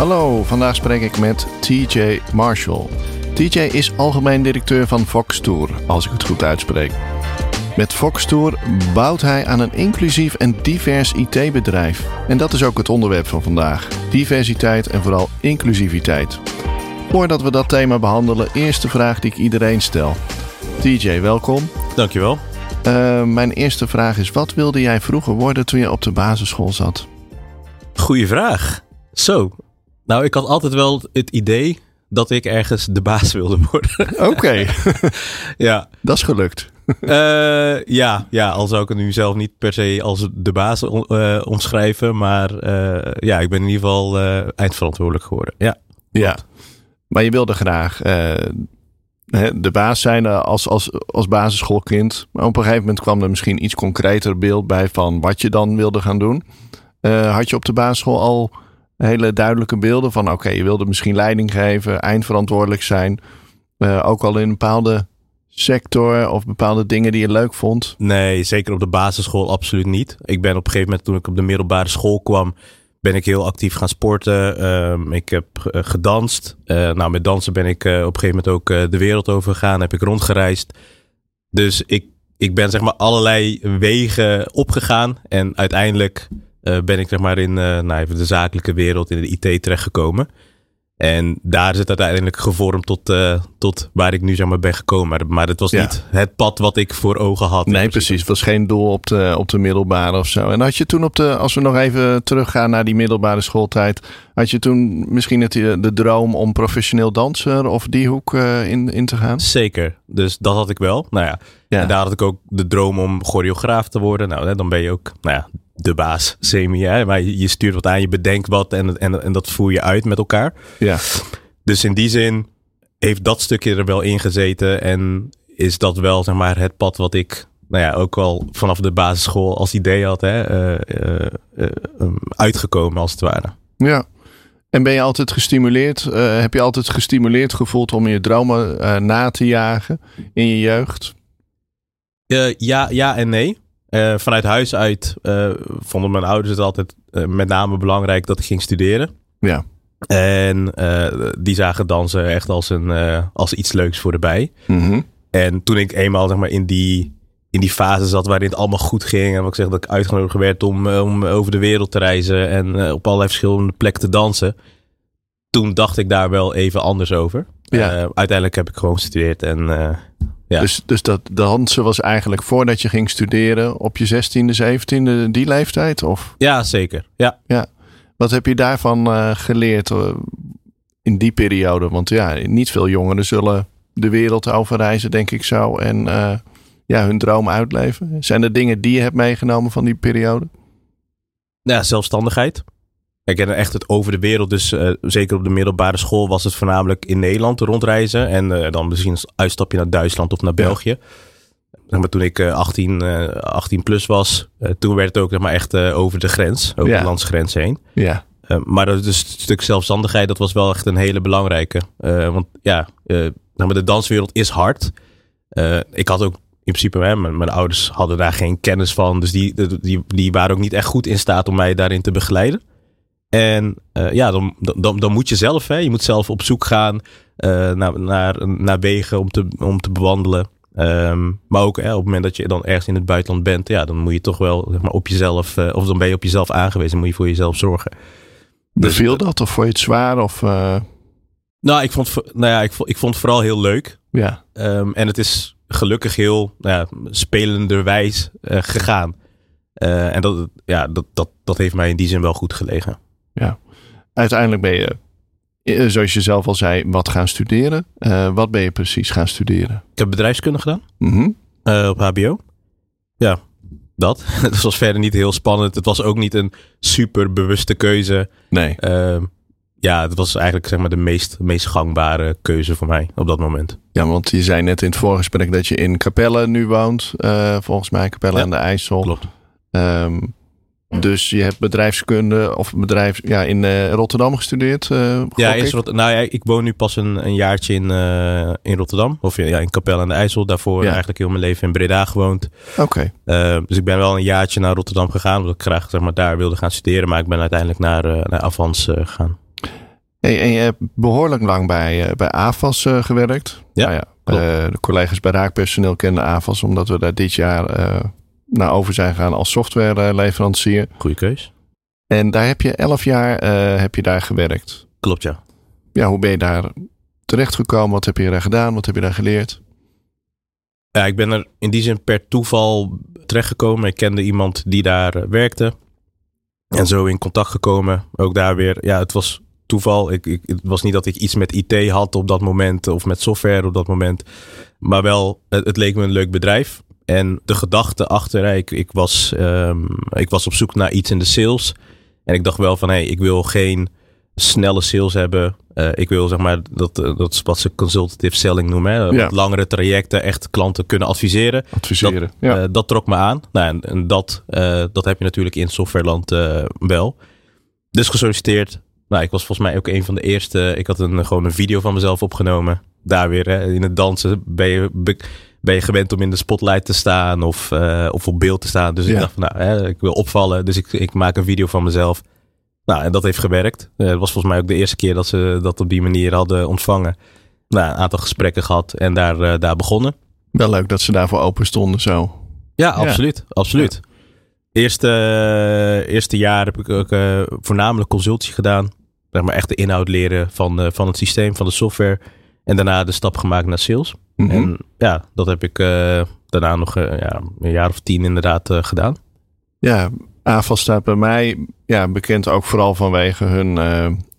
Hallo, vandaag spreek ik met TJ Marshall. TJ is algemeen directeur van Fox Tour, als ik het goed uitspreek. Met Fox Tour bouwt hij aan een inclusief en divers IT-bedrijf. En dat is ook het onderwerp van vandaag: diversiteit en vooral inclusiviteit. Voordat we dat thema behandelen, eerste vraag die ik iedereen stel. TJ, welkom. Dankjewel. Uh, mijn eerste vraag is: wat wilde jij vroeger worden toen je op de basisschool zat? Goeie vraag. Zo. Nou, ik had altijd wel het idee dat ik ergens de baas wilde worden. Oké. ja. Dat is gelukt. Uh, ja, ja, al zou ik het nu zelf niet per se als de baas uh, omschrijven. Maar uh, ja, ik ben in ieder geval eindverantwoordelijk geworden. Ja. Ja. Maar je wilde graag de baas zijn als, als, als basisschoolkind. Maar op een gegeven moment kwam er misschien iets concreter beeld bij van wat je dan wilde gaan doen. had je op de basisschool al hele duidelijke beelden van oké, je wilde misschien leiding geven, eindverantwoordelijk zijn. ook al in een bepaalde sector of bepaalde dingen die je leuk vond? Nee, zeker op de basisschool absoluut niet. Ik ben op een gegeven moment toen ik op de middelbare school kwam, ben ik heel actief gaan sporten. Um, ik heb uh, gedanst. Uh, nou, met dansen ben ik op een gegeven moment ook de wereld over gegaan. Heb ik rondgereisd. Dus ik, ik ben zeg maar allerlei wegen opgegaan. En uiteindelijk ben ik zeg maar in nou, even de zakelijke wereld, in de IT terechtgekomen. En daar is het uiteindelijk gevormd tot, uh, tot waar ik nu zeg maar ben gekomen. Maar, maar het was niet het pad wat ik voor ogen had. Nee, precies. Het was geen doel op de, op de middelbare of zo. En had je toen op de, als we nog even teruggaan naar die middelbare schooltijd. Had je toen misschien het, de droom om professioneel danser of die hoek uh, in, in te gaan? Zeker. Dus dat had ik wel. Nou ja, ja. En daar had ik ook de droom om choreograaf te worden. Nou, dan ben je ook, nou ja, de baas, semi. Hè? Maar je stuurt wat aan, je bedenkt wat en, en, en dat voer je uit met elkaar. Ja. Dus in die zin heeft dat stukje er wel in gezeten. En is dat wel zeg maar, het pad wat ik nou ja, ook al vanaf de basisschool als idee had hè, uh, uh, uh, uitgekomen als het ware. Ja. En ben je altijd gestimuleerd? heb je altijd gestimuleerd gevoeld om je dromen na te jagen in je jeugd? ja, ja en nee. Uh, vanuit huis uit uh, vonden mijn ouders het altijd uh, met name belangrijk dat ik ging studeren. Ja. En die zagen dansen echt als, een, als iets leuks voor erbij. Mm -hmm. En toen ik eenmaal zeg maar, in, die, in die fase zat waarin het allemaal goed ging. En wat ik zeg dat ik uitgenodigd werd om, om over de wereld te reizen. En op allerlei verschillende plekken te dansen. Toen dacht ik daar wel even anders over. Ja. uiteindelijk heb ik gewoon gestudeerd en ja. Dus, dus dat dansen was eigenlijk voordat je ging studeren op je 16e, 17e, die leeftijd? Of? Ja, zeker. Ja. ja. Wat heb je daarvan uh, geleerd uh, in die periode? Want ja, niet veel jongeren zullen de wereld overreizen, denk ik zo. En uh, ja, hun droom uitleven. Zijn er dingen die je hebt meegenomen van die periode? Ja, zelfstandigheid. Ik ken echt het over de wereld. Dus uh, zeker op de middelbare school was het voornamelijk in Nederland rondreizen. En uh, dan misschien een uitstapje naar Duitsland of naar België. Ja. maar, toen ik uh, 18, 18 plus was, eh, toen werd het ook zeg maar, echt over de grens, over ja. de landsgrens heen. Ja. maar dat dus het stuk zelfstandigheid, dat was wel echt een hele belangrijke. want ja, maar de danswereld is hard. ik had ook in principe, hè, mijn, mijn, ouders hadden daar geen kennis van. Dus die, die, die waren ook niet echt goed in staat om mij daarin te begeleiden. En uh, ja, dan, dan, dan moet je zelf, hè, je moet zelf op zoek gaan uh, naar, naar, naar wegen om te, om te bewandelen. Um, maar ook hè, op het moment dat je dan ergens in het buitenland bent, ja, dan moet je toch wel zeg maar, op jezelf, uh, of dan ben je op jezelf aangewezen, moet je voor jezelf zorgen. Beviel dus, dat of vond je het zwaar? Of, Nou, ik vond, nou ja, ik, vond, ik vond het vooral heel leuk. Ja. Um, en het is gelukkig heel nou ja, spelenderwijs gegaan. en dat, ja, dat, dat, dat heeft mij in die zin wel goed gelegen. Ja, uiteindelijk ben je, eh, zoals je zelf al zei, wat gaan studeren. Uh, wat ben je precies gaan studeren? Ik heb bedrijfskunde gedaan mm -hmm. uh, op HBO. Ja, dat. Het was verder niet heel spannend. Het was ook niet een super bewuste keuze. Nee. Ehm, ja, het was eigenlijk zeg maar de meest, meest gangbare keuze voor mij op dat moment. Ja, want je zei net in het voorgesprek dat je in Capelle nu woont. eh, volgens mij Capelle Ja, aan de IJssel. Klopt. Ehm, dus je hebt bedrijfskunde of bedrijf ja, in eh, Rotterdam gestudeerd. eh, Ja? Rot- nou ja, ik woon nu pas een, een jaartje in, eh, in Rotterdam. Of ja, in Capelle aan de IJssel. Daarvoor Ja. eigenlijk heel mijn leven in Breda gewoond. Oké. Dus ik ben wel een jaartje naar Rotterdam gegaan. Omdat ik graag zeg maar, daar wilde gaan studeren. Maar ik ben uiteindelijk naar, naar Avans gegaan. Hey, en je hebt behoorlijk lang bij, bij AFAS gewerkt. Ja, Nou ja de collega's bij Raakpersoneel kennen AFAS omdat we daar dit jaar naar over zijn gegaan als softwareleverancier. Goeie keus. En daar heb je elf jaar eh, heb je daar gewerkt. Klopt, ja. Ja, hoe ben je daar terechtgekomen? Wat heb je daar gedaan? Wat heb je daar geleerd? Ja, ik ben er in die zin per toeval terechtgekomen. Ik kende iemand die daar eh, werkte. En zo in contact gekomen. Ook daar weer. Ja, het was toeval. Ik, ik, het was niet dat ik iets met IT had op dat moment. Of met software op dat moment. Maar wel, het, het leek me een leuk bedrijf. En de gedachte achter, ik, ik, was, ehm, ik was op zoek naar iets in de sales. En ik dacht wel van, hé, hey, ik wil geen snelle sales hebben. Eh, ik wil zeg maar, dat, eh, dat is wat ze consultative selling noemen. Hè? Ja. Langere trajecten, echt klanten kunnen adviseren. Adviseren. ja. Eh, dat trok me aan. Nou, en, en dat, dat heb je natuurlijk in softwareland wel. Dus gesolliciteerd. Nou, ik was volgens mij ook een van de eerste. Ik had een, gewoon een video van mezelf opgenomen. Daar weer hè, in het dansen ben je, be- ben je gewend om in de spotlight te staan of, eh, of op beeld te staan. Dus ik dacht van, nou, hè, ik wil opvallen. Dus ik, ik maak een video van mezelf. Nou, en dat heeft gewerkt. Eh, Het was volgens mij ook de eerste keer dat ze dat op die manier hadden ontvangen. Nou, een aantal gesprekken gehad en daar, eh, daar begonnen. Wel leuk dat ze daarvoor open stonden zo. Ja, absoluut. Absoluut. Eerste, eerste jaar heb ik ook voornamelijk consultie gedaan. Zeg maar echt de inhoud leren van, van het systeem, van de software. En daarna de stap gemaakt naar sales. Mhm. En ja, dat heb ik eh, daarna nog eh, ja, een jaar of tien inderdaad eh, gedaan. Ja, AFAS staat bij mij ja, bekend ook vooral vanwege hun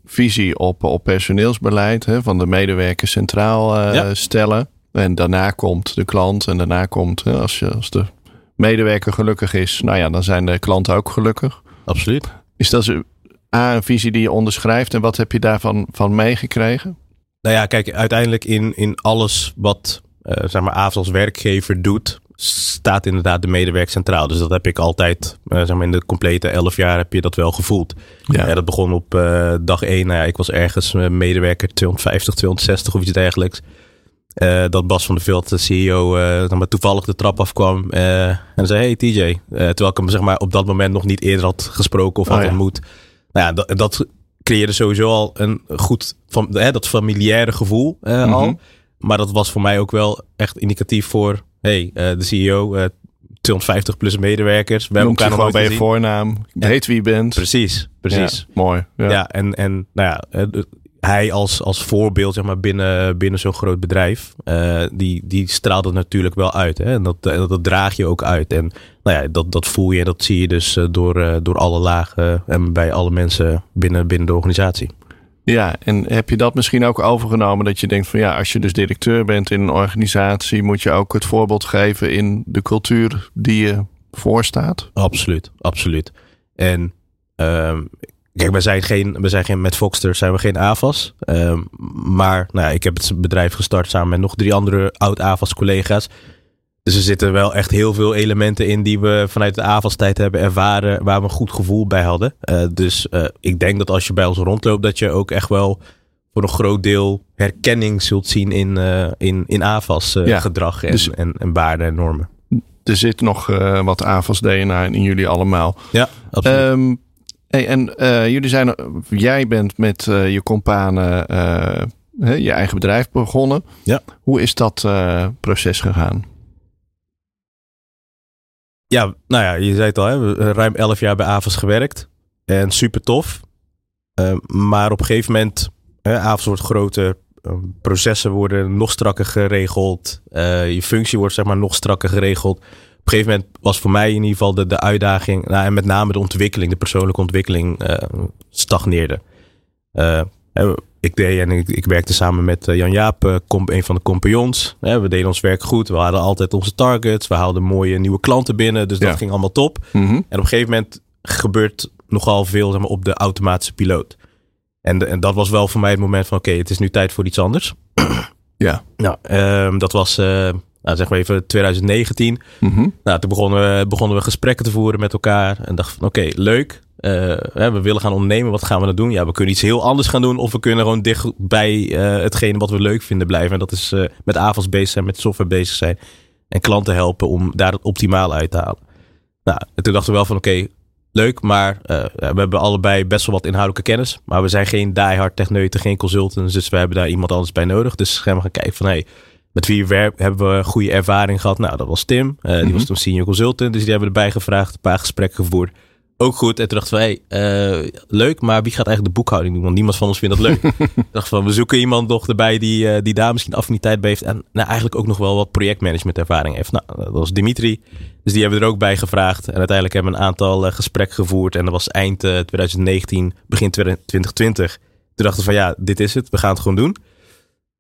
visie op, op personeelsbeleid. Hè, van de medewerker centraal Ja. stellen. En daarna komt de klant. En daarna komt, hè, als, je, als de medewerker gelukkig is, nou ja, dan zijn de klanten ook gelukkig. Absoluut. Is dat A, een visie die je onderschrijft? En wat heb je daarvan van meegekregen? Nou ja, kijk, uiteindelijk in, in alles wat eh, zeg maar AVS als werkgever doet, staat inderdaad de medewerker centraal. Dus dat heb ik altijd, eh, zeg maar in de complete elf jaar heb je dat wel gevoeld. Ja. Ja, dat begon op eh, dag één. Nou ja, ik was ergens medewerker 250, 260 of iets dergelijks. Eh, dat Bas van der Veld, de CEO, zeg maar, toevallig de trap afkwam en zei: Hey TJ. Terwijl ik hem zeg maar, op dat moment nog niet eerder had gesproken of Oh had ja. ontmoet. Nou ja, dat, dat creëerde sowieso al een goed, van, hè, dat familiaire gevoel eh, Mhm. al. Maar dat was voor mij ook wel echt indicatief voor: hey, eh, de CEO, eh 250 plus medewerkers. We hebben elkaar nog gewoon bij je voornaam. Weet wie je bent. Precies, precies. Ja, mooi. Ja. Ja, en, en nou ja, eh, hij als, als voorbeeld zeg maar, binnen, binnen zo'n groot bedrijf, eh, die, die straalt het natuurlijk wel uit. Hè? En dat, eh, dat, dat draag je ook uit. En nou ja, dat, dat voel je en dat zie je dus eh, door, door alle lagen en bij alle mensen binnen, binnen de organisatie. Ja, en heb je dat misschien ook overgenomen dat je denkt van ja, als je dus directeur bent in een organisatie, moet je ook het voorbeeld geven in de cultuur die je voorstaat? Absoluut, absoluut. En ehm, kijk, wij zijn geen, wij zijn geen met Foxter zijn we geen AVAS. Ehm, maar nou ja, ik heb het bedrijf gestart samen met nog drie andere oud-AVAS collega's. Dus er zitten wel echt heel veel elementen in die we vanuit de AVAS-tijd hebben ervaren, waar we een goed gevoel bij hadden. Eh, dus eh, ik denk dat als je bij ons rondloopt, dat je ook echt wel voor een groot deel herkenning zult zien in, eh, in, in AVAS-gedrag en, dus- en, en waarden en normen. Er zit nog wat AVAS DNA in jullie allemaal. Ja, absoluut. Ehm, hey, en eh, jullie zijn, jij bent met eh, je companen eh, je eigen bedrijf begonnen. Ja. Hoe is dat proces gegaan? Ja, nou ja, je zei het al, hè, we hebben ruim 11 jaar bij Avas gewerkt. En super tof. Maar op een gegeven moment, hè, Avas wordt groter. processen worden nog strakker geregeld. je functie wordt zeg maar nog strakker geregeld. Op een gegeven moment was voor mij in ieder geval de, de uitdaging, nou, en met name de ontwikkeling, de persoonlijke ontwikkeling, eh, stagneerde. Eh, ik deed en ik, ik werkte samen met eh, Jan Jaap, een van de compagnons. we deden ons werk goed. We hadden altijd onze targets. We haalden mooie nieuwe klanten binnen. Dus dat ging allemaal top. Mhm. En op een gegeven moment gebeurt nogal veel zeg maar, op de automatische piloot. En, en dat was wel voor mij het moment van oké, het is nu tijd voor iets anders. Ja. Nou, ehm, dat was uh, nou, zeg maar even 2019. Mhm. Nou, toen begonnen we, begonnen we gesprekken te voeren met elkaar. En dachten van oké, leuk. Uh, we willen gaan ondernemen. Wat gaan we dan doen? Ja, we kunnen iets heel anders gaan doen. Of we kunnen gewoon dicht bij uh, hetgene wat we leuk vinden blijven. En dat is uh, met avonds bezig zijn, met software bezig zijn. En klanten helpen om daar het optimaal uit te halen. Nou, en toen dachten we wel van oké, leuk. Maar we hebben allebei best wel wat inhoudelijke kennis. Maar we zijn geen diehard techneuten, geen consultants. Dus we hebben daar iemand anders bij nodig. Dus gaan we gaan kijken van hey, met wie we hebben we goede ervaring gehad. Nou, dat was Tim. die mm -hmm. was toen senior consultant. Dus die hebben we erbij gevraagd. Een paar gesprekken gevoerd ook goed. En toen dachten wij, hey, uh, leuk, maar wie gaat eigenlijk de boekhouding doen? Want niemand van ons vindt dat leuk. dacht van, we zoeken iemand nog erbij die, uh, die daar misschien affiniteit bij heeft. En nou, eigenlijk ook nog wel wat projectmanagement ervaring heeft. Nou, dat was Dimitri. Dus die hebben we er ook bij gevraagd. En uiteindelijk hebben we een aantal gesprekken gevoerd. En dat was eind 2019, begin 2020. Toen dachten we van, ja, dit is het. We gaan het gewoon doen.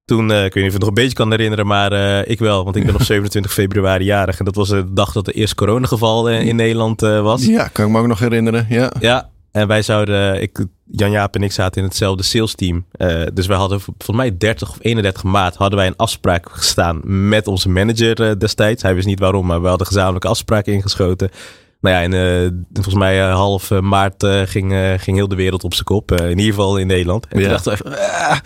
Toen, uh, ik weet niet of je het nog een beetje kan herinneren, maar uh, ik wel. Want ik ben op 27 februari jarig. En dat was de dag dat de eerste coronageval uh, in Nederland was. Ja, kan ik me ook nog herinneren. Ja, ja en wij zouden, ik, Jan-Jaap en ik zaten in hetzelfde sales team. dus wij hadden volgens mij 30 of 31 maart hadden wij een afspraak gestaan met onze manager destijds. Hij wist niet waarom, maar we hadden gezamenlijke afspraken ingeschoten. Nou ja, en volgens mij half maart ging, ging heel de wereld op zijn kop. in ieder geval in Nederland. En Ja. toen dachten we even, ah,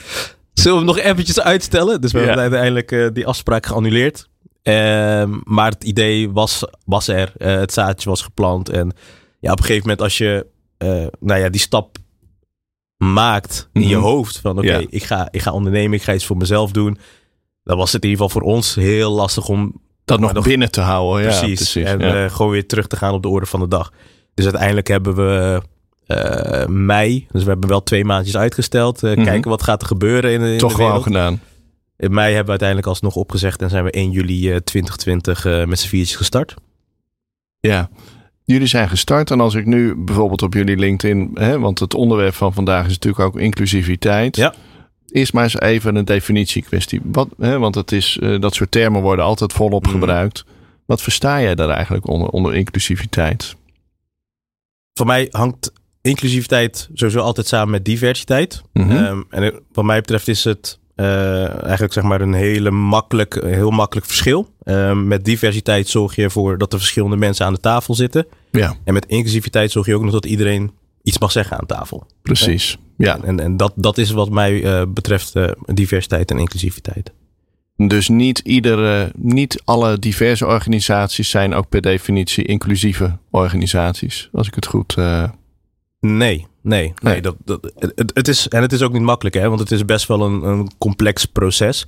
zullen we hem nog eventjes uitstellen? Dus we Ja. hebben uiteindelijk eh, die afspraak geannuleerd. Ehm, maar het idee was, was er. Eh, het zaadje was geplant. En ja, op een gegeven moment als je eh, nou ja, die stap maakt in je Mhm. hoofd. Van oké, Ja. ik, ga, ik ga ondernemen. Ik ga iets voor mezelf doen. Dan was het in ieder geval voor ons heel lastig om Dat nog nog- binnen te houden. Ja, precies. en gewoon weer terug te gaan op de orde van de dag. Dus uiteindelijk hebben we eh, mei, dus we hebben wel twee maandjes uitgesteld. eh, Mhm. Kijken wat gaat er gebeuren in, in Toch de gewoon gedaan. In mei hebben we uiteindelijk alsnog opgezegd en zijn we 1 juli eh, 2020 eh, met z'n viertjes gestart. Ja. Jullie zijn gestart en als ik nu bijvoorbeeld op jullie LinkedIn, hè, want het onderwerp van vandaag is natuurlijk ook inclusiviteit. Ja. Eerst maar eens even een definitiekwestie. Wat, hè, want het is, dat soort termen worden altijd volop Mhm. gebruikt. Wat versta jij daar eigenlijk onder, onder inclusiviteit? Voor mij hangt inclusiviteit sowieso altijd samen met diversiteit. Mhm. Ehm, en wat mij betreft is het eh, eigenlijk zeg maar een hele makkelijk, heel makkelijk verschil. Ehm, met diversiteit zorg je ervoor dat er verschillende mensen aan de tafel zitten. Ja, En met inclusiviteit zorg je ook nog dat iedereen iets mag zeggen aan tafel. precies. Ja, En, en dat, dat is wat mij eh, betreft eh, diversiteit en inclusiviteit. dus niet iedere, niet alle diverse organisaties zijn ook per definitie inclusieve organisaties. Als ik het goed. Nee, nee, nee. Dat, dat, het, het is, en het is ook niet makkelijk, hè, want het is best wel een, een complex proces.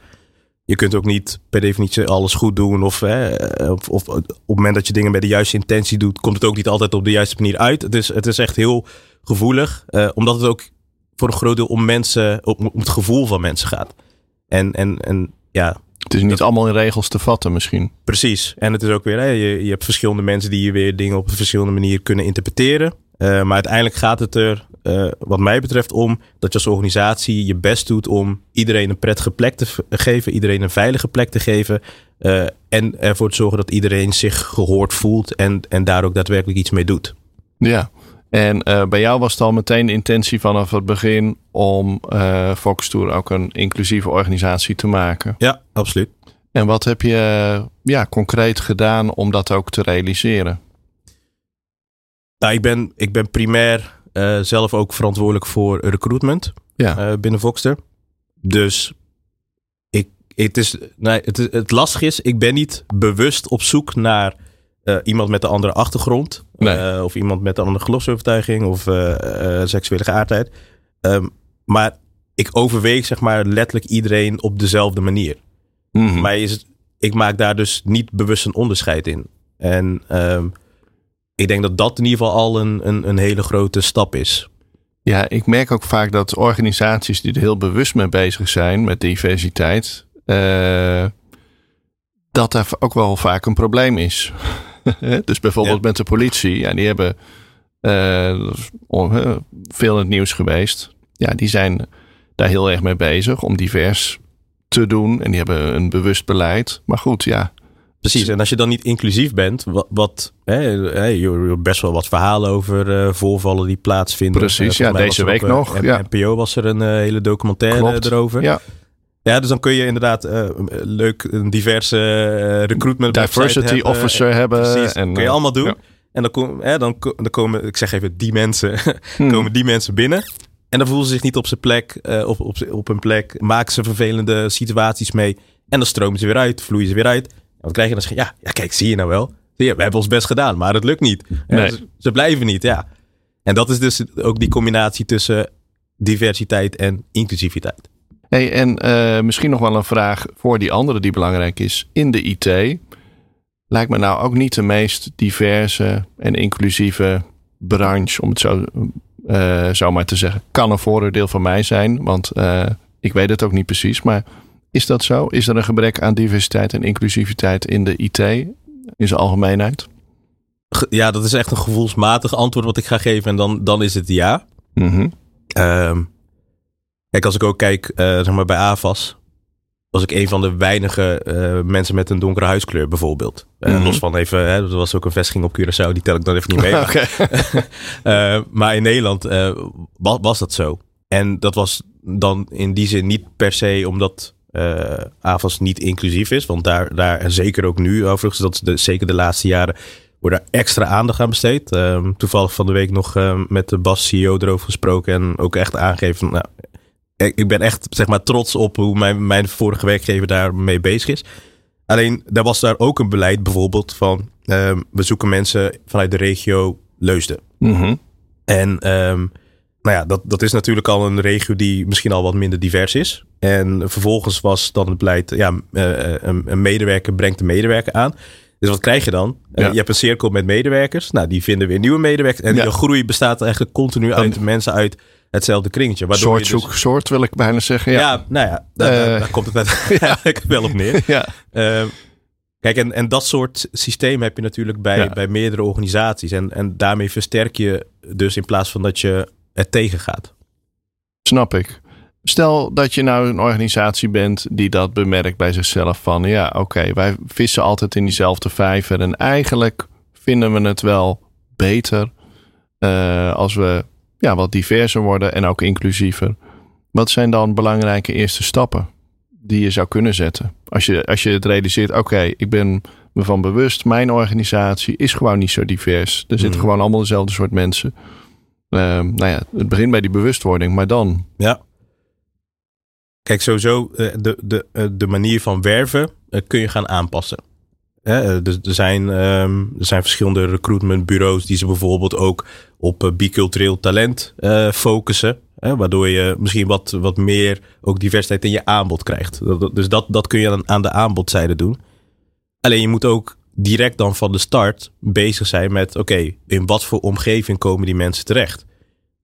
Je kunt ook niet per definitie alles goed doen. Of, hè, of, of op het moment dat je dingen met de juiste intentie doet, komt het ook niet altijd op de juiste manier uit. Het is, het is echt heel gevoelig, eh, omdat het ook voor een groot deel om mensen, om, om het gevoel van mensen gaat. En, en, en ja, het is niet allemaal in regels te vatten, misschien. Precies. En het is ook weer, hè, je, je hebt verschillende mensen die je weer dingen op een verschillende manier kunnen interpreteren. Eh, maar uiteindelijk gaat het er, eh, wat mij betreft, om dat je als organisatie je best doet om iedereen een prettige plek te geven, iedereen een veilige plek te geven. eh, en ervoor te zorgen dat iedereen zich gehoord voelt en, en daar ook daadwerkelijk iets mee doet. Ja. En bij jou was het al meteen de intentie vanaf het begin om Focus Tour ook een inclusieve organisatie te maken. Ja, absoluut. En wat heb je ja, concreet gedaan om dat ook te realiseren? Nou, ik ben, ik ben primair eh, zelf ook verantwoordelijk voor recruitment. Ja, eh, binnen Voxter. Dus ik, het, is, nee, het, is, het lastige is, ik ben niet bewust op zoek naar eh, iemand met een andere achtergrond. Nee. of iemand met een andere geloofsovertuiging of seksuele geaardheid. Ehm, maar ik overweeg zeg maar letterlijk iedereen op dezelfde manier. Mhm. Voor mij is het, ik maak daar dus niet bewust een onderscheid in. En ehm, ik denk dat dat in ieder geval al een, een, een hele grote stap is. Ja, ik merk ook vaak dat organisaties die er heel bewust mee bezig zijn met diversiteit, eh, dat daar ook wel vaak een probleem is. dus bijvoorbeeld Ja. met de politie, ja, die hebben eh, veel in het nieuws geweest. Ja, die zijn, daar heel erg mee bezig om divers te doen. En die hebben een bewust beleid. Maar goed, ja. Precies, en als je dan niet inclusief bent, wat, wat hè, je best wel wat verhalen over uh, voorvallen die plaatsvinden. Precies, ja, deze week op, nog. ja. NPO was er een uh, hele documentaire Klopt. erover. Ja. Ja, dus dan kun je inderdaad uh, leuk een diverse recruitment diversity hebben. officer hebben. Precies, en, kun je allemaal doen. ja. En dan, kom, hè, dan, dan komen, ik zeg even die mensen, Hmm. komen die mensen binnen. En dan voelen ze zich niet op zijn plek, op, op, op hun plek. Maken ze vervelende situaties mee. En dan stromen ze weer uit, vloeien ze weer uit. Wat krijg je dan? Ja, ja, kijk, zie je nou wel. Zie je, we hebben ons best gedaan, maar het lukt niet. Nee. Ze, ze blijven niet, ja. En dat is dus ook die combinatie tussen diversiteit en inclusiviteit. Hey, en uh, misschien nog wel een vraag voor die andere die belangrijk is. In de IT lijkt me nou ook niet de meest diverse en inclusieve branche, om het zo, uh, zo maar te zeggen. Kan een voordeel van mij zijn, want uh, ik weet het ook niet precies. Maar is dat zo? Is er een gebrek aan diversiteit en inclusiviteit in de IT in zijn algemeenheid? Ja, dat is echt een gevoelsmatig antwoord wat ik ga geven. En dan, dan is het ja. Mm -hmm. um, Kijk, als ik ook kijk, uh, zeg maar bij AVAS, was ik een van de weinige uh, mensen met een donkere huidskleur bijvoorbeeld. Uh, Mhm. mm -hmm. Los van even, hè, er was ook een vestiging op Curaçao, die tel ik dan even niet mee. okay. uh, maar in Nederland was, was, dat zo. En dat was dan in die zin niet per se omdat AVAS niet inclusief is. Want daar, daar en zeker ook nu overigens, dat is de, zeker de laatste jaren, wordt daar extra aandacht aan besteed. Um, toevallig van de week nog uh, met de Bas CEO erover gesproken en ook echt aangegeven, nou, ik ben echt zeg maar trots op hoe mijn, mijn vorige werkgever daarmee bezig is. Alleen, daar was daar ook een beleid bijvoorbeeld van... Um, we zoeken mensen vanuit de regio Leusden. Mm -hmm. En nou ja, dat, dat is natuurlijk al een regio die misschien al wat minder divers is. En vervolgens was dan het beleid... ja, uh, een, een medewerker brengt de medewerker aan... Dus wat krijg je dan? Ja. Uh, je hebt een cirkel met medewerkers. Nou, die vinden weer nieuwe medewerkers. En ja. de groei bestaat eigenlijk continu uit en, mensen uit hetzelfde kringetje. Soort dus... zoek soort wil ik bijna zeggen. Ja, ja nou ja, daar, uh, daar, daar komt het wel op neer. Ja. Uh, kijk, en, en dat soort systeem heb je natuurlijk bij, ja. bij meerdere organisaties. En, en daarmee versterk je dus in plaats van dat je het tegengaat. Snap ik. Stel dat je nou een organisatie bent die dat bemerkt bij zichzelf van ja, oké, okay, wij vissen altijd in diezelfde vijver en eigenlijk vinden we het wel beter uh, als we ja, wat diverser worden en ook inclusiever. Wat zijn dan belangrijke eerste stappen die je zou kunnen zetten? Als je, als je het realiseert, oké, okay, ik ben me van bewust, mijn organisatie is gewoon niet zo divers. Er zitten mm. gewoon allemaal dezelfde soort mensen. Uh, nou ja, het begint bij die bewustwording, maar dan. Ja. Kijk, sowieso de, de, de manier van werven kun je gaan aanpassen. Dus er zijn, um, er zijn verschillende recruitmentbureaus die ze bijvoorbeeld ook op bicultureel talent focussen. Waardoor je misschien wat, wat meer ook diversiteit in je aanbod krijgt. Dus dat, dat kun je aan de aanbodzijde doen. Alleen je moet ook direct dan van de start bezig zijn met... oké, in wat voor omgeving komen die mensen terecht?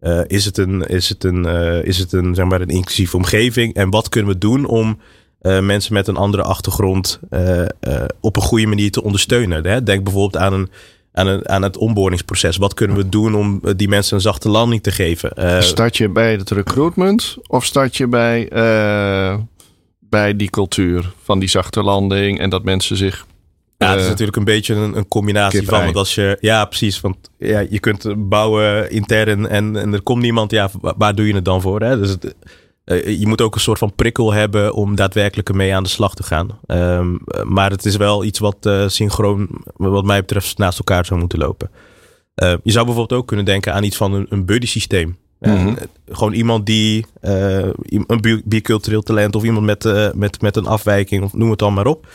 Uh, is het een, is het een, is het een, zeg maar een inclusieve omgeving? En wat kunnen we doen om... Uh, mensen met een andere achtergrond op een goede manier te ondersteunen. Hè? Denk bijvoorbeeld aan, een, aan, een, aan het onboardingsproces. Wat kunnen we doen om die mensen een zachte landing te geven? start je bij het recruitment of start je bij, bij die cultuur van die zachte landing en dat mensen zich. Ja, het is natuurlijk een beetje een, een combinatie van. Want als je, ja, precies. Want ja, je kunt bouwen intern en, en er komt niemand. Ja, waar doe je het dan voor? Hè? Dus het, uh, je moet ook een soort van prikkel hebben om daadwerkelijk ermee aan de slag te gaan. Um, maar het is wel iets wat uh, synchroon, wat mij betreft, naast elkaar zou moeten lopen. Uh, je zou bijvoorbeeld ook kunnen denken aan iets van een, een buddy systeem. -hmm. gewoon iemand die een bicultureel talent of iemand met, met, met een afwijking, of noem het dan maar op.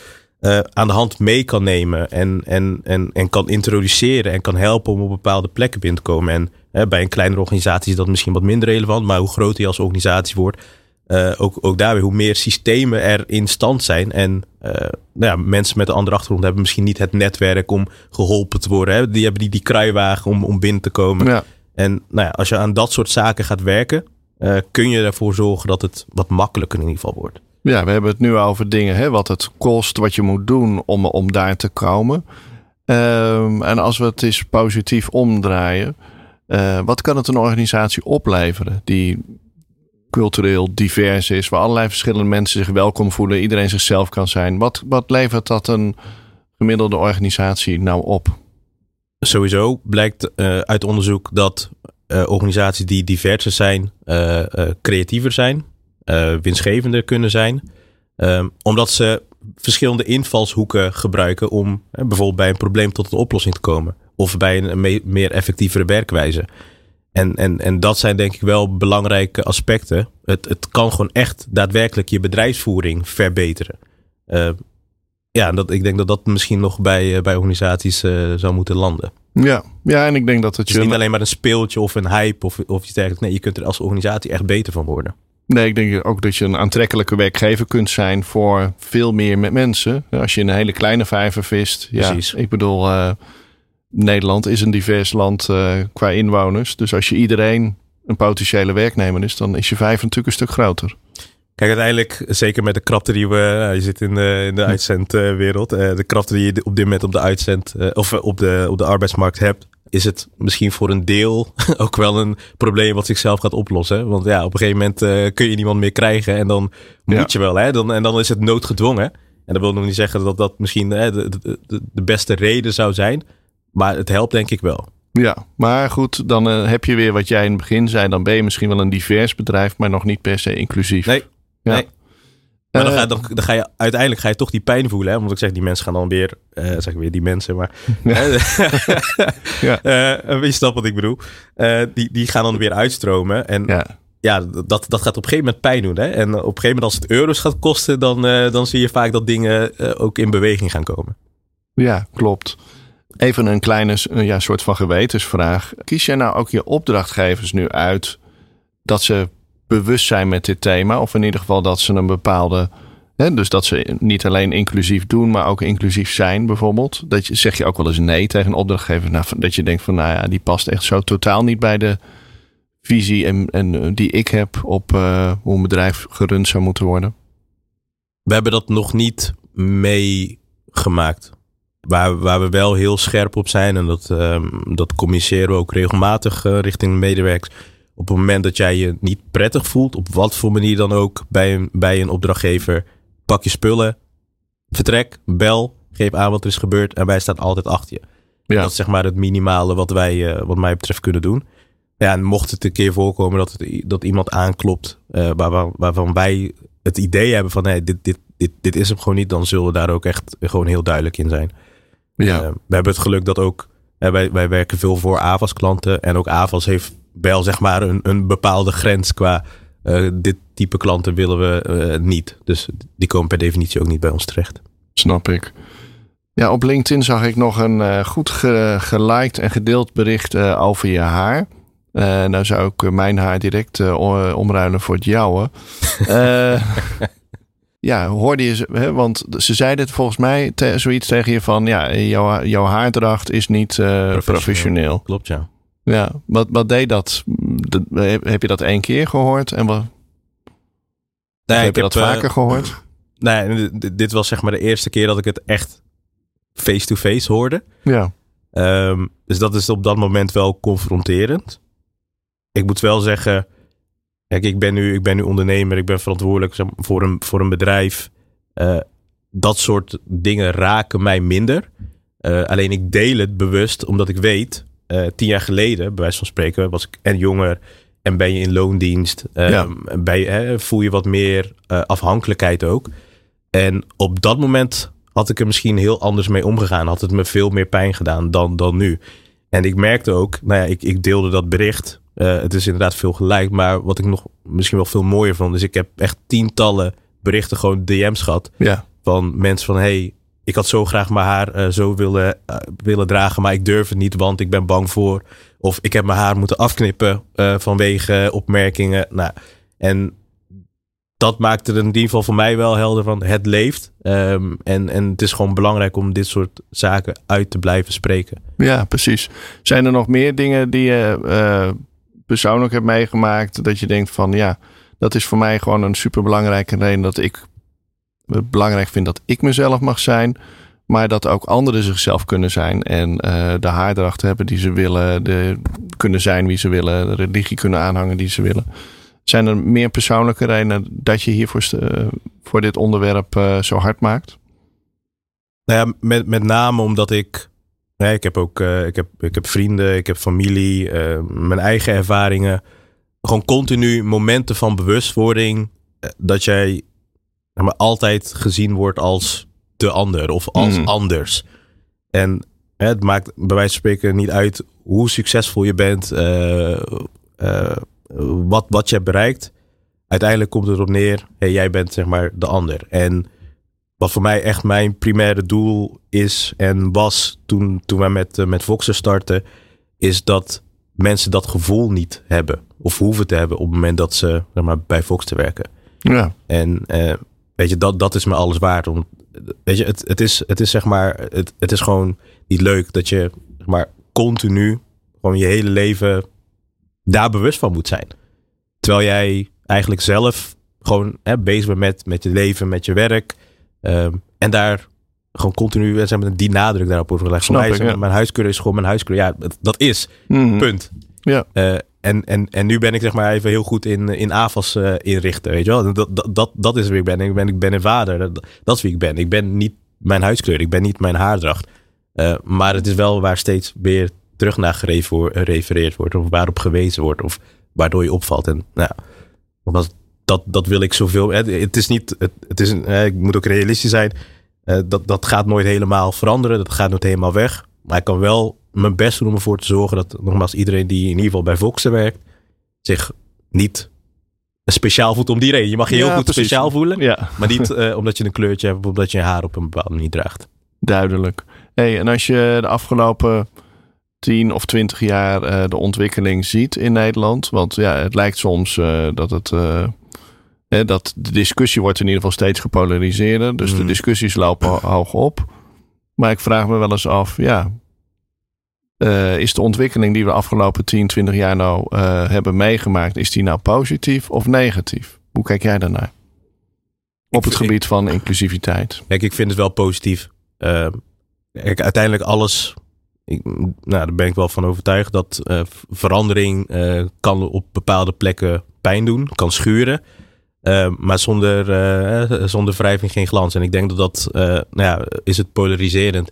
aan de hand mee kan nemen en, en, en, en kan introduceren en kan helpen om op bepaalde plekken binnen te komen. En Hè, bij een kleinere organisatie is dat misschien wat minder relevant. Maar hoe groter je als organisatie wordt, uh, ook, ook daarbij hoe meer systemen er in stand zijn. En uh, nou ja, mensen met een andere achtergrond hebben misschien niet het netwerk om geholpen te worden. Hè. Die hebben die, die kruiwagen om, om binnen te komen. Ja. En nou ja, als je aan dat soort zaken gaat werken, kun je ervoor zorgen dat het wat makkelijker in ieder geval wordt. Ja, we hebben het nu over dingen, hè, wat het kost, wat je moet doen om, om daar te komen. Um, en als we het eens positief omdraaien. Uh, wat kan het een organisatie opleveren die cultureel divers is, waar allerlei verschillende mensen zich welkom voelen, iedereen zichzelf kan zijn. Wat, wat levert dat een gemiddelde organisatie nou op? Sowieso blijkt uh, uit onderzoek dat uh, organisaties die diverser zijn, creatiever zijn, winstgevender kunnen zijn. Um, omdat ze verschillende invalshoeken gebruiken om bijvoorbeeld bij een probleem tot een oplossing te komen. Of bij een, meer effectievere werkwijze. En, en, en dat zijn denk ik wel belangrijke aspecten. Het, het kan gewoon echt daadwerkelijk je bedrijfsvoering verbeteren. Uh, ja, dat, ik denk dat dat misschien nog bij, uh, bij organisaties uh, zou moeten landen. Ja, ja, en ik denk dat het, het is niet alleen maar een speeltje of een hype of, of iets dergelijks. Nee, je kunt er als organisatie echt beter van worden. Nee, ik denk ook dat je een aantrekkelijke werkgever kunt zijn voor veel meer met mensen. Als je in een hele kleine vijver vist. Precies. Ja, ik bedoel, uh, Nederland is een divers land uh, qua inwoners. Dus als je iedereen een potentiële werknemer is, dan is je vijver natuurlijk een stuk groter. Kijk, uiteindelijk, zeker met de krapte die we. Uh, je zit in de, in de uitzendwereld. de krapte die je op dit moment op de uitzend. of op de, op de arbeidsmarkt hebt is het misschien voor een deel ook wel een probleem wat zichzelf gaat oplossen. Want ja, op een gegeven moment uh, kun je niemand meer krijgen en dan moet je wel. Hè? Dan, en dan is het noodgedwongen. En dat wil nog niet zeggen dat dat misschien hè, de, de, de, beste reden zou zijn. Maar het helpt denk ik wel. Ja, maar goed, dan uh, heb je weer wat jij in het begin zei. Dan ben je misschien wel een divers bedrijf, maar nog niet per se inclusief. Nee, ja. nee. Maar dan, ga, dan, dan, ga je uiteindelijk ga je toch die pijn voelen. Hè? Want ik zeg, die mensen gaan dan weer, uh, zeg ik weer die mensen, maar ja. uh, je snapt wat ik bedoel. Uh, die, die gaan dan weer uitstromen. En ja, ja dat, dat gaat op een gegeven moment pijn doen. Hè? En op een gegeven moment als het euro's gaat kosten, dan, dan zie je vaak dat dingen ook in beweging gaan komen. Ja, klopt. Even een kleine ja, soort van gewetensvraag. Kies jij nou ook je opdrachtgevers nu uit dat ze bewust zijn met dit thema. Of in ieder geval dat ze een bepaalde. Hè, dus dat ze niet alleen inclusief doen, maar ook inclusief zijn, bijvoorbeeld. Dat je, zeg je ook wel eens nee tegen een opdrachtgever. Nou, dat je denkt van, nou ja, die past echt zo totaal niet bij de visie en, en eh, die ik heb op uh, hoe een bedrijf gerund zou moeten worden. We hebben dat nog niet meegemaakt. Waar, waar we wel heel scherp op zijn, en dat, uh, dat communiceren we ook regelmatig uh, richting medewerkers op het moment dat jij je niet prettig voelt, op wat voor manier dan ook, bij een, bij een opdrachtgever, pak je spullen, vertrek, bel, geef aan wat er is gebeurd en wij staan altijd achter je. Ja. Dat is zeg maar het minimale wat wij, uh, wat mij betreft, kunnen doen. Ja, en mocht het een keer voorkomen dat, het, dat iemand aanklopt, uh, waar, waarvan wij het idee hebben van nee, dit, dit, dit, dit is hem gewoon niet, dan zullen we daar ook echt gewoon heel duidelijk in zijn. Ja. Uh, we hebben het geluk dat ook, wij, wij werken veel voor AVAS klanten en ook AVAS heeft wel zeg maar een, een bepaalde grens qua uh, dit type klanten willen we uh, niet. Dus die komen per definitie ook niet bij ons terecht. Snap ik. Ja, op LinkedIn zag ik nog een uh, goed ge geliked en gedeeld bericht over je haar. nou zou ik mijn haar direct omruilen voor het jouwe. ja, hoorde je ze, hè, want ze zeiden het volgens mij te, zoiets tegen je van, ja, jouw, jouw haardracht is niet professioneel. professioneel. Klopt, ja. Ja, wat, wat deed dat? Heb je dat één keer gehoord? En wat, nee, heb je dat heb, vaker gehoord? Nee, dit was zeg maar de eerste keer dat ik het echt face-to-face hoorde. Ja. Um, dus dat is op dat moment wel confronterend. Ik moet wel zeggen, kijk, ik ben nu, ik ben nu ondernemer, ik ben verantwoordelijk voor een, voor een bedrijf. Uh, dat soort dingen raken mij minder. Uh, alleen ik deel het bewust omdat ik weet uh, tien jaar geleden, bij wijze van spreken, was ik en jonger en ben je in loondienst. Uh, ja. bij, hè, voel je wat meer uh, afhankelijkheid ook. En op dat moment had ik er misschien heel anders mee omgegaan. Had het me veel meer pijn gedaan dan, dan nu. En ik merkte ook, nou ja, ik, ik deelde dat bericht. Uh, het is inderdaad veel gelijk. Maar wat ik nog misschien wel veel mooier vond, is ik heb echt tientallen berichten, gewoon DM's gehad. Ja. Van mensen van, hey, ik had zo graag mijn haar uh, zo willen, uh, willen dragen, maar ik durf het niet, want ik ben bang voor. Of ik heb mijn haar moeten afknippen uh, vanwege opmerkingen. Nou, en dat maakte er in ieder geval voor mij wel helder van het leeft. Um, en, en het is gewoon belangrijk om dit soort zaken uit te blijven spreken. Ja, precies. Zijn er nog meer dingen die je persoonlijk hebt meegemaakt dat je denkt van ja, dat is voor mij gewoon een superbelangrijke reden dat ik belangrijk vind dat ik mezelf mag zijn. Maar dat ook anderen zichzelf kunnen zijn. En uh, de haardracht hebben die ze willen. De, kunnen zijn wie ze willen. De religie kunnen aanhangen die ze willen. Zijn er meer persoonlijke redenen dat je hier voor, voor dit onderwerp zo hard maakt? Nou ja, met, met name omdat ik. Nee, ik heb ook ik heb, ik heb vrienden, ik heb familie, mijn eigen ervaringen. Gewoon continu momenten van bewustwording. dat jij maar altijd gezien wordt als de ander of als mm. anders. En hè, het maakt bij wijze van spreken niet uit hoe succesvol je bent, uh, uh, wat, wat je bereikt. Uiteindelijk komt het erop neer, hey, jij bent zeg maar de ander. En wat voor mij echt mijn primaire doel is en was toen, toen wij met, uh, met Voxer starten, is dat mensen dat gevoel niet hebben of hoeven te hebben op het moment dat ze zeg maar, bij Fox te werken. Ja. En weet je, dat, dat is me alles waard. Om, weet je, het, het, is, het is zeg maar, het, het is gewoon niet leuk dat je zeg maar continu gewoon je hele leven daar bewust van moet zijn. Terwijl jij eigenlijk zelf gewoon hè, bezig bent met, met je leven, met je werk. Ehm, en daar gewoon continu zeg maar, die nadruk daarop over gelegd. Mij mijn huiskeur is gewoon mijn huiskeur. Ja, dat, is. Mhm. Punt. Ja. Uh, en, en, en nu ben ik zeg maar even heel goed in, in AFAS uh, inrichten, weet je wel. Dat, dat, dat, is wie ik ben. Ik ben, ik ben een vader. Dat, dat is wie ik ben. Ik ben niet mijn huidskleur. Ik ben niet mijn haardracht. Uh, maar het is wel waar steeds weer terug naar gerefereerd wordt. Of waarop gewezen wordt. Of waardoor je opvalt. En nou, dat, dat, wil ik zoveel. Het is niet. Het, is ik moet ook realistisch zijn. Dat, dat gaat nooit helemaal veranderen. Dat gaat nooit helemaal weg. Maar ik kan wel mijn best doen om ervoor te zorgen dat nogmaals iedereen die in ieder geval bij Voxen werkt, zich niet speciaal voelt om die reden. Je mag je heel goed speciaal voelen, ja. maar niet uh, omdat je een kleurtje hebt of omdat je je haar op een bepaalde manier draagt. Duidelijk. Hey, en als je de afgelopen 10 of 20 jaar uh, de ontwikkeling ziet in Nederland, want ja, het lijkt soms uh, dat het. dat de discussie wordt in ieder geval steeds gepolariseerder. Dus de mm. discussies lopen hoog op. Maar ik vraag me wel eens af, ja, uh, is de ontwikkeling die we de afgelopen 10, 20 jaar nou uh, hebben meegemaakt, is die nou positief of negatief? Hoe kijk jij daarnaar? Op het gebied van inclusiviteit. Kijk, ik vind het wel positief. Uh, kijk, uiteindelijk alles, ik, nou, daar ben ik wel van overtuigd, dat verandering kan op bepaalde plekken pijn doen, kan schuren. maar zonder, zonder wrijving geen glans. En ik denk dat dat, nou ja, is het polariserend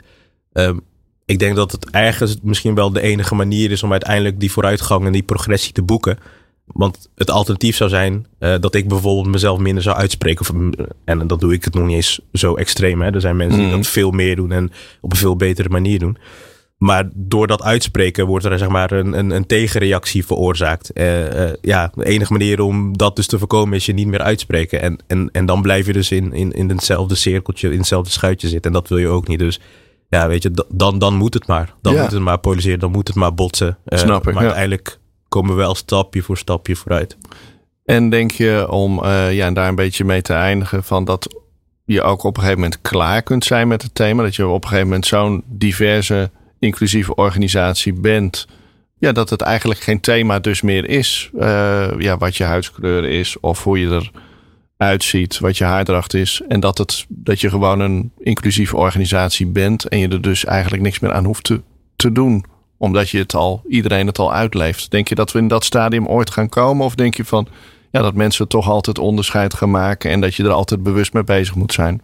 ik denk dat het ergens misschien wel de enige manier is om uiteindelijk die vooruitgang en die progressie te boeken. Want het alternatief zou zijn uh, dat ik bijvoorbeeld mezelf minder zou uitspreken. Of, en dan doe ik het nog niet eens zo extreem. Hè. Er zijn mensen die mhm. dat veel meer doen en op een veel betere manier doen. Maar door dat uitspreken wordt er zeg maar een, een, een tegenreactie veroorzaakt. Uh, uh, ja, de enige manier om dat dus te voorkomen is je niet meer uitspreken. En, en, en dan blijf je dus in, in, in hetzelfde cirkeltje, in hetzelfde schuitje zitten. En dat wil je ook niet. Dus ja, weet je, dan, dan moet het maar. Dan moet het maar polariseren, dan moet het maar botsen. Uh, Snap ik. Maar uiteindelijk komen we wel stapje voor stapje vooruit. En denk je om uh, ja, daar een beetje mee te eindigen van dat je ook op een gegeven moment klaar kunt zijn met het thema. Dat je op een gegeven moment zo'n diverse, inclusieve organisatie bent. Ja, dat het eigenlijk geen thema dus meer is. Uh, ja, wat je huidskleur is of hoe je er uitziet, wat je haardracht is. En dat, het, dat je gewoon een inclusieve organisatie bent. En je er dus eigenlijk niks meer aan hoeft te, te doen. Omdat je het al, iedereen het al uitleeft. Denk je dat we in dat stadium ooit gaan komen? Of denk je van ja, dat mensen toch altijd onderscheid gaan maken. En dat je er altijd bewust mee bezig moet zijn?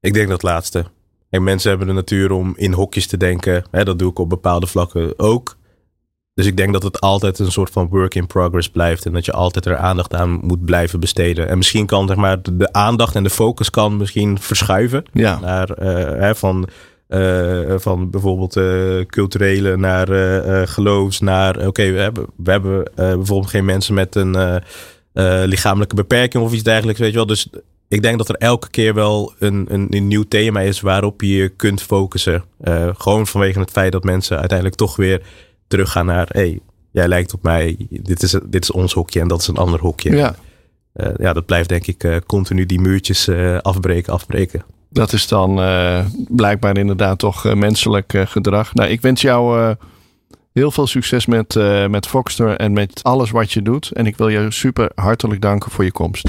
Ik denk dat laatste. En mensen hebben de natuur om in hokjes te denken. Dat doe ik op bepaalde vlakken ook. Dus ik denk dat het altijd een soort van work in progress blijft. En dat je altijd er aandacht aan moet blijven besteden. En misschien kan zeg maar, de aandacht en de focus kan misschien verschuiven. Ja. Naar, uh, hè, van, uh, van bijvoorbeeld uh, culturele naar geloofs. Naar oké, okay, we hebben, we hebben bijvoorbeeld geen mensen met een lichamelijke beperking of iets dergelijks. Weet je wel. Dus ik denk dat er elke keer wel een, een, een nieuw thema is waarop je je kunt focussen. gewoon vanwege het feit dat mensen uiteindelijk toch weer teruggaan naar, hey, jij lijkt op mij, dit is, dit is ons hokje en dat is een ander hokje. Ja, uh, ja dat blijft denk ik uh, continu die muurtjes uh, afbreken, afbreken. Dat is dan blijkbaar inderdaad toch menselijk gedrag. Nou, ik wens jou heel veel succes met, met Foxter en met alles wat je doet. En ik wil je super hartelijk danken voor je komst.